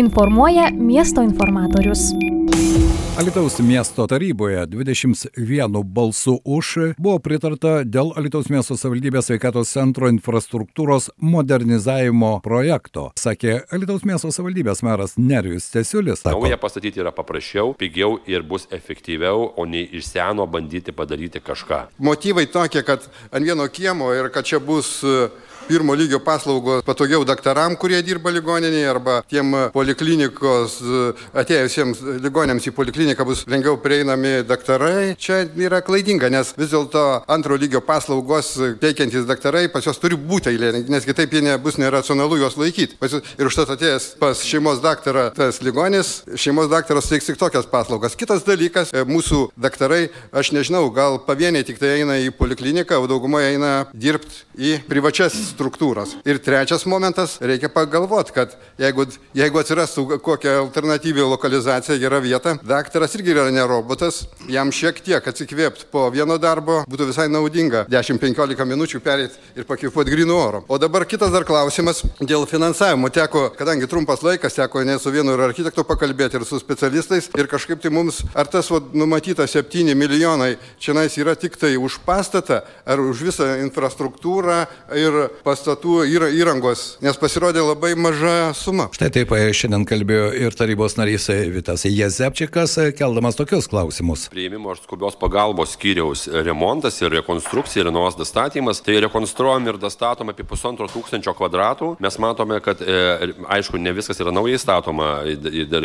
Informuoja miesto informatorius. Alitaus miesto taryboje 21 balsų už buvo pritarta dėl Alitaus miesto savivaldybės sveikatos centro infrastruktūros modernizavimo projekto, sakė Alitaus miesto savivaldybės meras Nerijus Tesiulis. Naują pastatyti yra paprasčiau, pigiau ir bus efektyviau, o ne iš seno bandyti padaryti kažką. Motyvai tokie, kad ant vieno kiemo ir kad čia bus pirmo lygio paslaugos patogiau daktaram, kurie dirba ligoninėje, arba tiem poliklinikos atėjusiems ligonėms į polikliniką bus lengviau prieinami daktarai. Čia yra klaidinga, nes vis dėlto antro lygio paslaugos teikiantys daktarai pas juos turi būti eilė, nes kitaip jie nebus neracionalu juos laikyti. Ir užtat atėjęs pas šeimos daktarą tas ligonis, šeimos daktaras teiks tik tokias paslaugas. Kitas dalykas, mūsų daktarai, aš nežinau, gal pavieniai tik tai eina į polikliniką, o daugumoje eina dirbti į privačias struktūras. Ir trečias momentas, reikia pagalvoti, kad jeigu, jeigu atsirastų kokia alternatyvi lokalizacija, gera vieta, daktaras irgi yra ne robotas, jam šiek tiek atsikvėpti po vieno darbo būtų visai naudinga 10-15 minučių perėti ir pakvėpuoti grinų oro. O dabar kitas dar klausimas dėl finansavimo. Teko, kadangi trumpas laikas, teko ne su vienu ir architektu pakalbėti ir su specialistais ir kažkaip tai mums, ar tas va, numatyta 7 milijonai čia yra tik tai už pastatą, ar už visą infrastruktūrą ir pastatų įrangos, nes pasirodė labai maža suma. Štai taip šiandien kalbėjo ir tarybos narys Vitas Jezepčikas, keldamas tokius klausimus. Prieimimo ir skubios pagalbos skyriaus remontas ir rekonstrukcija ir nuos dastatymas, tai rekonstruojam ir dastatom apie pusantro tūkstančio kvadratų. Mes matome, kad e, aišku, ne viskas yra naujai statoma,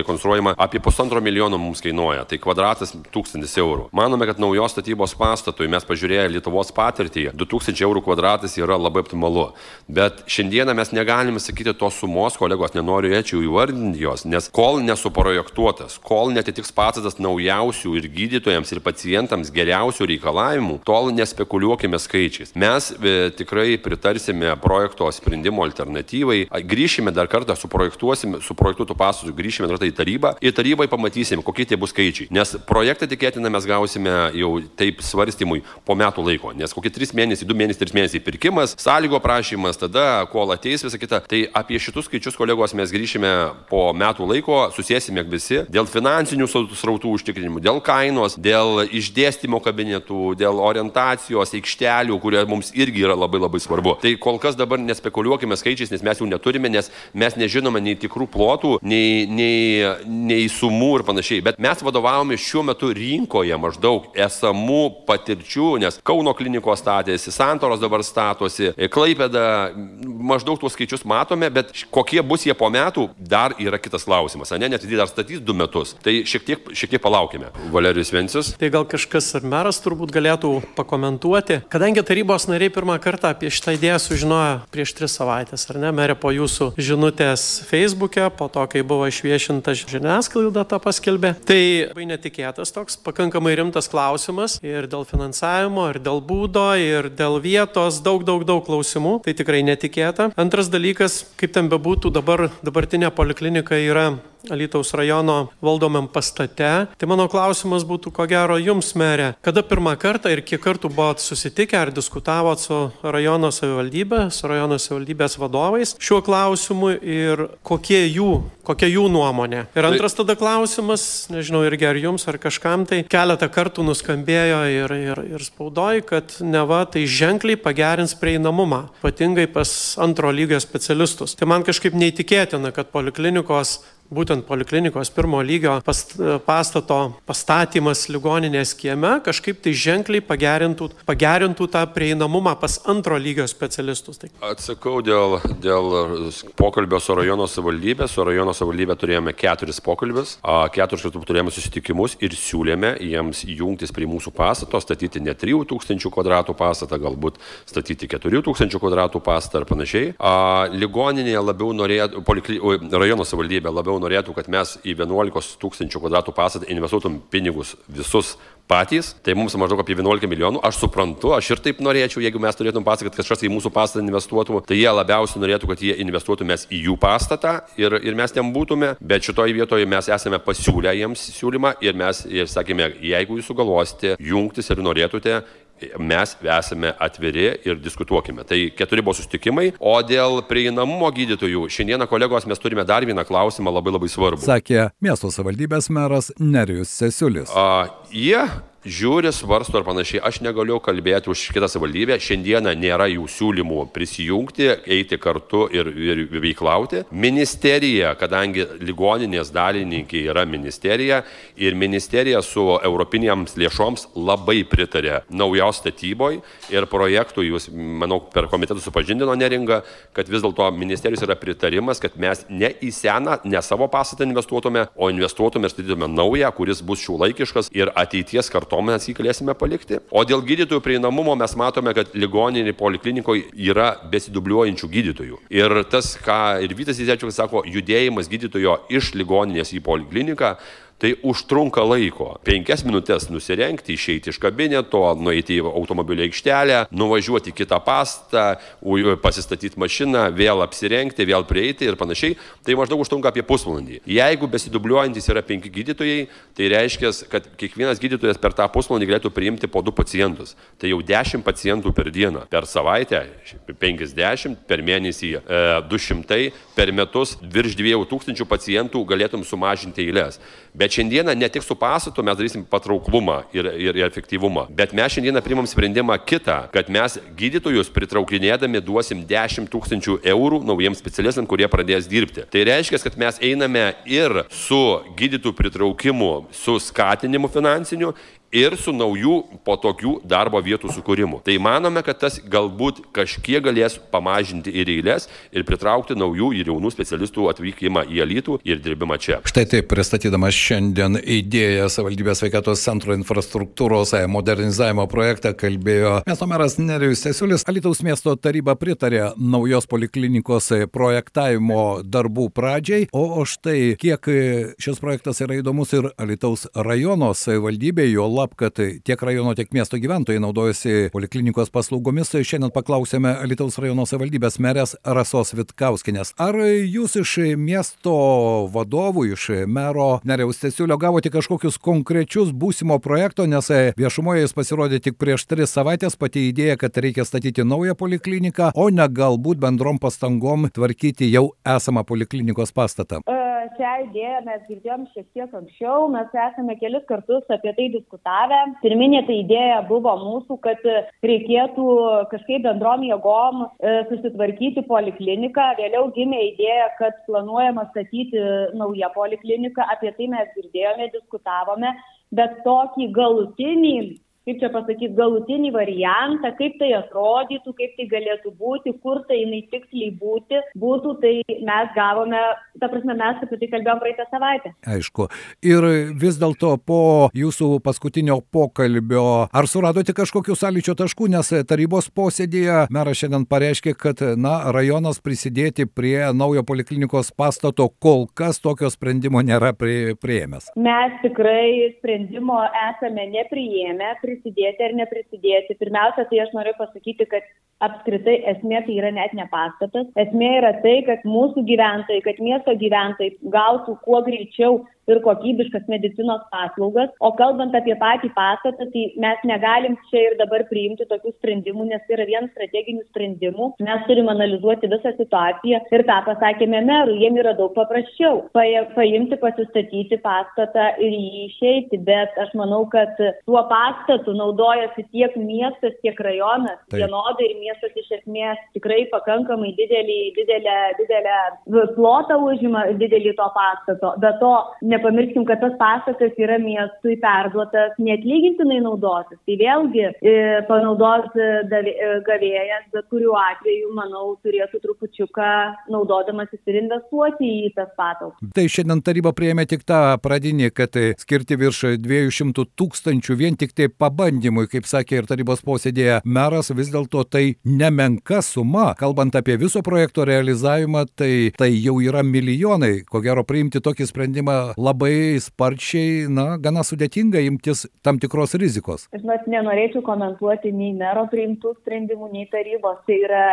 rekonstruojama apie pusantro milijono mums kainuoja, tai kvadratas tūkstantis eurų. Manome, kad naujos statybos pastatui mes pažiūrėję Lietuvos patirtį, 2000 eurų kvadratas yra labai optimalu. Bet šiandieną mes negalime sakyti tos sumos, kolegos, nenoriu ečiau įvardinti jos, nes kol nesuprojektuotas, kol netitiks pastatas naujausių ir gydytojams, ir pacientams geriausių reikalavimų, tol nespekuliuokime skaičiais. Mes e, tikrai pritarsime projekto sprendimo alternatyvai, grįšime dar kartą, suprojektuosime, suprojektuotų pastatų, grįšime dar kartą į tarybą ir tarybai pamatysime, kokie tie bus skaičiai. Nes projektą tikėtina mes gausime jau taip svarstymui po metų laiko, nes kokie 3 mėnesiai, 2 mėnesiai, 3 mėnesiai pirkimas, sąlygo prašymas, tada kol ateis visa kita. Tai apie šitus skaičius, kolegos, mes grįšime po metų laiko, susėsime visi dėl finansinių srautų užtikrinimų, dėl kainos, dėl išdėstymo kabinetų, dėl orientacijos, aikštelių, kurie mums irgi yra labai labai svarbu. Tai kol kas dabar nespekuliuokime skaičiais, nes mes jų neturime, nes mes nežinome nei tikrų plotų, nei, nei, nei sumų ir panašiai. Bet mes vadovavome šiuo metu rinkoje maždaug esamų patirčių, nes Kauno klinikos statėsi, Santoros dabar statosi, Klaipėda, maždaug tuos skaičius matome, bet kokie bus jie po metų, dar yra kitas klausimas. Ne, net jie dar statys du metus. Tai šiek tiek, šiek tiek palaukime. Valerijus Vencius. Tai gal kažkas ar meras turbūt galėtų pakomentuoti. Kadangi tarybos nariai pirmą kartą apie šitą idėją sužinojo prieš tris savaitės, ar ne, merė po jūsų žinutės Facebook'e, po to, kai buvo išviešinta žiniasklaida tą paskelbė. Tai labai netikėtas toks, pakankamai rimtas klausimas ir dėl finansavimo, ir dėl būdo, ir dėl vietos, daug, daug, daug klausimų klausimų, tai tikrai netikėta. Antras dalykas, kaip ten bebūtų, dabar dabartinė poliklinika yra Alytaus rajono valdomam pastate. Tai mano klausimas būtų, ko gero, jums, merė, kada pirmą kartą ir kiek kartų buvot susitikę ar diskutavot su rajono savivaldybė, su rajono savivaldybės vadovais šiuo klausimu ir kokie jų, kokia jų nuomonė. Ir antras tada klausimas, nežinau, irgi ar jums, ar kažkam tai keletą kartų nuskambėjo ir, ir, ir spaudoj, kad neva tai ženkliai pagerins prieinamumą, ypatingai pas antro lygio specialistus. Tai man kažkaip neįtikėtina, kad poliklinikos būtent poliklinikos pirmo lygio past, pastato pastatymas ligoninės kieme kažkaip tai ženkliai pagerintų, pagerintų tą prieinamumą pas antro lygio specialistus. Tai. Atsakau dėl, dėl pokalbio su rajono savivaldybė. Su rajono savivaldybė turėjome keturis pokalbius, keturis kartus turėjome susitikimus ir siūlėme jiems jungtis prie mūsų pastato, statyti ne 3000 kvadratų pastatą, galbūt statyti 4000 kvadratų pastatą ar panašiai. Ligoninėje labiau norėjo, polikli, rajono savivaldybė labiau labiau norėtų, kad mes į 11 tūkstančių kvadratų pastatą investuotum pinigus visus patys, tai mums maždaug apie 11 milijonų. Aš suprantu, aš ir taip norėčiau, jeigu mes turėtum pastatą, kad kažkas į mūsų pastatą investuotų, tai jie labiausiai norėtų, kad jie investuotų mes į jų pastatą ir, ir mes ten būtume, bet šitoje vietoje mes esame pasiūlę jiems siūlymą ir mes ir sakėme, jeigu jūs sugalvosite jungtis ir norėtumėte, mes esame atviri ir diskutuokime. Tai keturi buvo sustikimai, o dėl prieinamumo gydytojų, šiandieną kolegos mes turime dar vieną klausimą labai labai svarbų. Sakė miesto savivaldybės meras Nerijus Sesiulis. A, jie žiūri, svarsto ir panašiai. Aš negaliu kalbėti už kitą savivaldybę. Šiandieną nėra jų siūlymų prisijungti, eiti kartu ir, ir veiklauti. Ministerija, kadangi ligoninės dalininkai yra ministerija ir ministerija su europinėms lėšoms labai pritarė naujos statyboje ir projektų, jūs, manau, per komitetą supažindino neringa, kad vis dėlto ministerijos yra pritarimas, kad mes ne į seną, ne savo pastatą investuotume, o investuotume ir statytume naują, kuris bus šiuolaikiškas ir ateities kartu to mes jį galėsime palikti. O dėl gydytojų prieinamumo mes matome, kad ligoninė poliklinikoje yra besidubliuojančių gydytojų. Ir tas, ką ir Vytas Įzečiukas sako, judėjimas gydytojo iš ligoninės į polikliniką Tai užtrunka laiko. Penkias minutės nusirenkti, išeiti iš kabineto, nueiti į automobilio aikštelę, nuvažiuoti kitą pastą, pasistatyti mašiną, vėl apsirengti, vėl prieiti ir panašiai. Tai maždaug užtrunka apie pusvalandį. Jeigu besidubliuojantis yra penki gydytojai, tai reiškia, kad kiekvienas gydytojas per tą pusvalandį galėtų priimti po du pacientus. Tai jau 10 pacientų per dieną. Per savaitę 50, per mėnesį e, 200, per metus virš 2000 pacientų galėtum sumažinti eilės. Bet šiandieną ne tik su pasatu mes darysim patrauklumą ir, ir, ir efektyvumą, bet mes šiandieną primam sprendimą kitą, kad mes gydytojus pritraukinėdami duosim 10 tūkstančių eurų naujiems specialistams, kurie pradės dirbti. Tai reiškia, kad mes einame ir su gydytojų pritraukimu, su skatinimu finansiniu ir su naujų patogių darbo vietų sukūrimu. Tai manome, kad tas galbūt kažkiek galės pamažinti ir eilės ir pritraukti naujų ir jaunų specialistų atvykimą į Alytų ir dirbimą čia. Štai taip pristatydamas šiandien idėją savivaldybės sveikatos centro infrastruktūros modernizavimo projektą kalbėjo miesto meras Nerijus Sesiulis. Alytaus miesto taryba pritarė naujos poliklinikos projektavimo darbų pradžiai, o štai kiek šis projektas yra įdomus ir Alytaus rajono savivaldybė, jo lab juolab, kad tiek rajono, tiek miesto gyventojai naudojasi poliklinikos paslaugomis. Šiandien paklausėme Alitaus rajono savivaldybės merės Rasos Vitkauskinės. Ar jūs iš miesto vadovų, iš mero Neriaus Tesiulio gavote kažkokius konkrečius būsimo projekto, nes viešumoje jis pasirodė tik prieš tris savaitės pati idėja, kad reikia statyti naują polikliniką, o ne galbūt bendrom pastangom tvarkyti jau esamą poliklinikos pastatą. Šią idėją mes girdėjom šiek tiek anksčiau, mes esame kelis kartus apie tai diskutavę. Pirminė tai idėja buvo mūsų, kad reikėtų kažkaip bendrom jėgom e, susitvarkyti polikliniką. Vėliau gimė idėja, kad planuojama statyti naują polikliniką, apie tai mes girdėjome, diskutavome, bet tokį galutinį kaip čia pasakyti, galutinį variantą, kaip tai atrodytų, kaip tai galėtų būti, kur tai jinai tiksliai būti, būtų, tai mes gavome, ta prasme, mes apie tai kalbėjom praeitą savaitę. Aišku. Ir vis dėlto po jūsų paskutinio pokalbio, ar suradote kažkokių sąlyčio taškų, nes tarybos posėdėje meras šiandien pareiškė, kad, na, rajonas prisidėti prie naujo poliklinikos pastato kol kas tokio sprendimo nėra prie, prieėmęs. Mes tikrai sprendimo esame nepriėmę, prisidėti ar neprisidėti. Pirmiausia, tai aš noriu pasakyti, kad apskritai esmė tai yra net ne pastatas. Esmė yra tai, kad mūsų gyventojai, kad miesto gyventojai gautų kuo greičiau ir kokybiškas medicinos paslaugas. O kalbant apie patį pastatą, tai mes negalim čia ir dabar priimti tokių sprendimų, nes tai yra vienas strateginių sprendimų. Mes turim analizuoti visą situaciją ir tą pasakėme merui, jiem yra daug paprasčiau paimti, pasistatyti pastatą ir jį išeiti, bet aš manau, kad tuo pastatu naudojasi tiek miestas, tiek rajonas vienodai ir miestas iš esmės tikrai pakankamai didelį, didelę, didelę plotą užima didelį to pastato. Be to, nepamirškim, kad tas pastatas yra miestui perduotas neatlygintinai naudotis. Tai vėlgi e, panaudos e, e, gavėjas, bet kuriuo atveju, manau, turėtų trupučiuką naudodamasis ir investuoti į tas patalpas. Tai šiandien taryba prieėmė tik tą pradinį, kad skirti virš 200 tūkstančių vien tik tai pabandymui, kaip sakė ir tarybos posėdėje meras, vis dėlto tai nemenka suma. Kalbant apie viso projekto realizavimą, tai tai jau yra milijonai. Ko gero priimti tokį sprendimą labai sparčiai, na, gana sudėtinga imtis tam tikros rizikos. Žinot, nenorėčiau komentuoti nei mero priimtų sprendimų, nei tarybos. Tai yra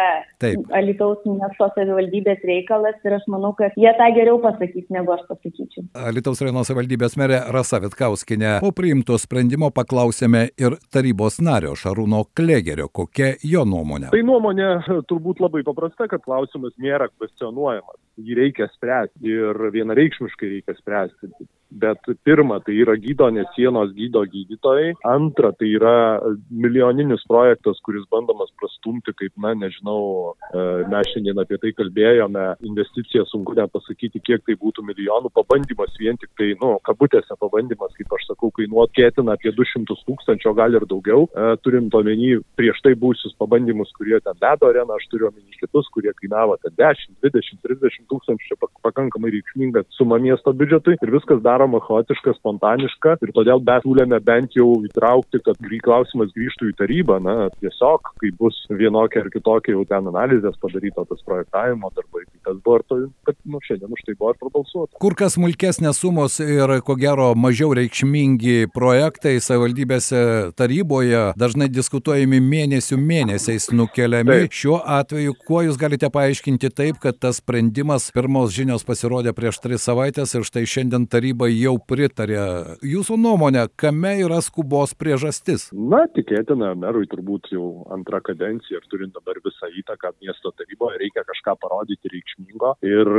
Taip. Alitaus miesto savivaldybės reikalas ir aš manau, kad jie tą geriau pasakys, negu aš pasakyčiau. Alitaus rajono savivaldybės merė Rasa Vitkauskinė. Po priimto sprendimo paklausėme ir tarybos nario Šarūno Klegerio, kokia jo nuomonė. Tai nuomonė turbūt labai paprasta, kad klausimas nėra kvestionuojamas. Jį reikia spręsti ir vienareikšmiškai reikia spręsti. Bet pirma tai yra gydo ne sienos gydo gydytojai. Antra tai yra milijoninis projektas kuris bandomas prastumti kaip na nežinau e, mes šiandien apie tai kalbėjome investicija sunku net pasakyti kiek tai būtų milijonų. Pabandymas vien tik tai nu kabutėse pabandymas kaip aš sakau kainuot kėtina apie du šimtus tūkstančių o gal ir daugiau. E, turint omeny prieš tai buvusius pabandymus kurie ten ledo areną aš turiu omeny kitus kurie kainavo ten dešim dvidešim trisdešim tūkstančių čia pakankamai reikšminga suma miesto biudžetui ir viskas daro daroma chaotiška, spontaniška ir todėl mes siūlėme bent jau įtraukti, kad klausimas grįžtų į tarybą, na, tiesiog, kai bus vienokia ar kitokia jau ten analizės padaryta, tas projektavimo darbai, tai tas buvo ir to, kad, nu, šiandien už tai buvo ir prabalsuota. Kur kas smulkesnės sumos ir, ko gero, mažiau reikšmingi projektai savivaldybėse taryboje dažnai diskutuojami mėnesių mėnesiais nukeliami. Šiuo atveju, kuo jūs galite paaiškinti taip, kad tas sprendimas, pirmos žinios pasirodė prieš tris savaitės ir štai šiandien taryba jau pritarė. Jūsų nuomonė, kame yra skubos priežastis? Na, tikėtina, merui turbūt jau antrą kadenciją ir turint dabar visą įtaką miesto taryboje, reikia kažką parodyti reikšmingo. Ir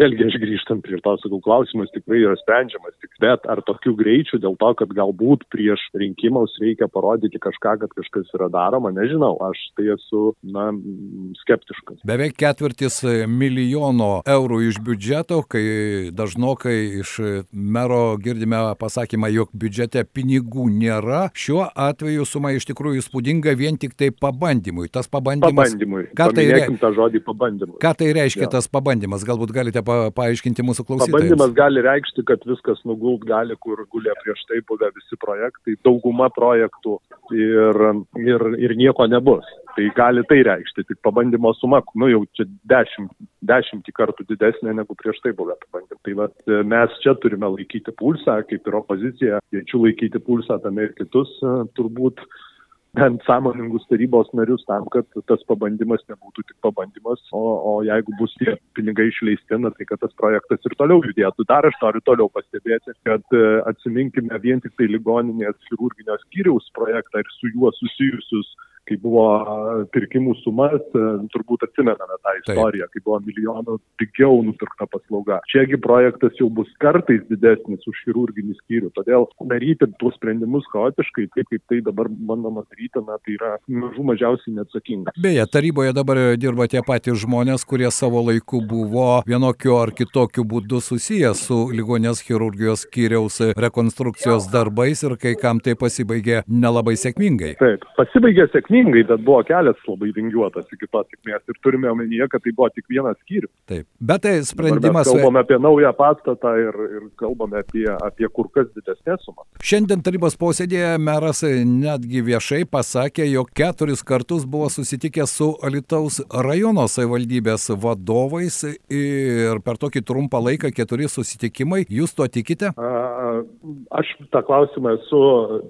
vėlgi aš grįžtam prie to, sakau, klausimas tikrai yra sprendžiamas. Tik, bet ar tokiu greičiu dėl to, kad galbūt prieš rinkimus reikia parodyti kažką, kad kažkas yra daroma, nežinau. Aš tai esu, na, skeptiškas. Beveik ketvirtis milijono eurų iš biudžeto, kai dažnokai iš mero girdime pasakymą, jog biudžete pinigų nėra. Šiuo atveju suma iš tikrųjų įspūdinga vien tik tai pabandymui. Tas pabandymas. Pabandymui. Ką tai, re... tą žodį pabandymui. Ką tai reiškia ja. tas pabandymas? Galbūt galite pa paaiškinti mūsų klausytojams. Pabandymas gali reikšti, kad viskas nugult gali, kur gulė prieš tai buvę visi projektai, dauguma projektų ir, ir, ir nieko nebus. Tai gali tai reikšti, tik pabandymo suma, nu jau čia dešimt, dešimtį kartų didesnė negu prieš tai buvę pabandymai. Tai vat, mes čia turime laikyti pulsą, kaip ir opozicija, kviečiu laikyti pulsą tame ir kitus turbūt bent sąmoningus tarybos narius tam, kad tas pabandymas nebūtų tik pabandymas, o, o jeigu bus tie pinigai išleisti, na, tai kad tas projektas ir toliau judėtų. Dar aš noriu toliau pastebėti, kad e, atsiminkime vien tik tai ligoninės chirurginio skyriaus projektą ir su juo susijusius kai buvo pirkimų sumas, e, turbūt atsimename tą istoriją, Taip. kai buvo milijonų pigiau nupirkta paslauga. Čiagi projektas jau bus kartais didesnis už chirurginį skyrių, todėl daryti tuos sprendimus chaotiškai, taip kaip tai dabar bandoma daryti, na, tai yra mažų mažiausiai neatsakinga. Beje, taryboje dabar dirba tie patys žmonės, kurie savo laiku buvo vienokiu ar kitokiu būdu susijęs su ligonės chirurgijos skyriaus rekonstrukcijos darbais ir kai kam tai pasibaigė nelabai sėkmingai. Taip, pasibaigė sėkmingai sėkmingai, bet buvo kelias labai vingiuotas iki tos sėkmės ir turime omenyje, kad tai buvo tik vienas skyrius. Taip, bet tai sprendimas. Mes kalbame apie naują pastatą ir, ir kalbame apie, apie kur kas didesnės sumas. Šiandien tarybos posėdėje meras netgi viešai pasakė, jog keturis kartus buvo susitikęs su Alitaus rajono savivaldybės vadovais ir per tokį trumpą laiką keturi susitikimai. Jūs to tikite? A, aš tą klausimą esu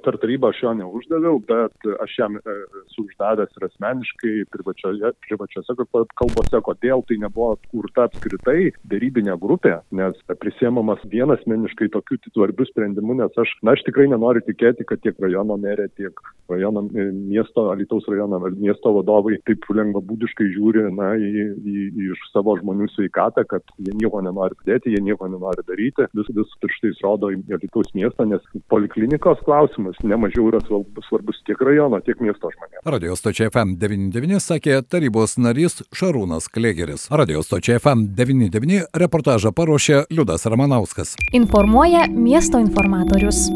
per tarybą aš jo neuždaviau, bet aš jam e, esu uždavęs ir asmeniškai privačioje, privačiose kalbose, kodėl tai nebuvo atkurta apskritai darybinė grupė, nes prisėmamas vienas meniškai tokių svarbių sprendimų, nes aš, na, aš tikrai nenoriu tikėti, kad tiek rajono merė, tiek rajono e, miesto, Alitaus rajono miesto vadovai taip lengvabūdiškai žiūri, na, į, į, į savo žmonių sveikatą, kad jie nieko nenori padėti, jie nieko nenori daryti, vis, vis pirštais rodo į Alitaus miestą, nes poliklinikos klausimas nemažiau yra svarbus tiek rajono, tiek miesto žmonėms. Radio stočiai FM99 sakė tarybos narys Šarūnas Klegeris. Radio stočiai FM99 reportažą paruošė Liudas Ramanauskas. Informuoja miesto informatorius.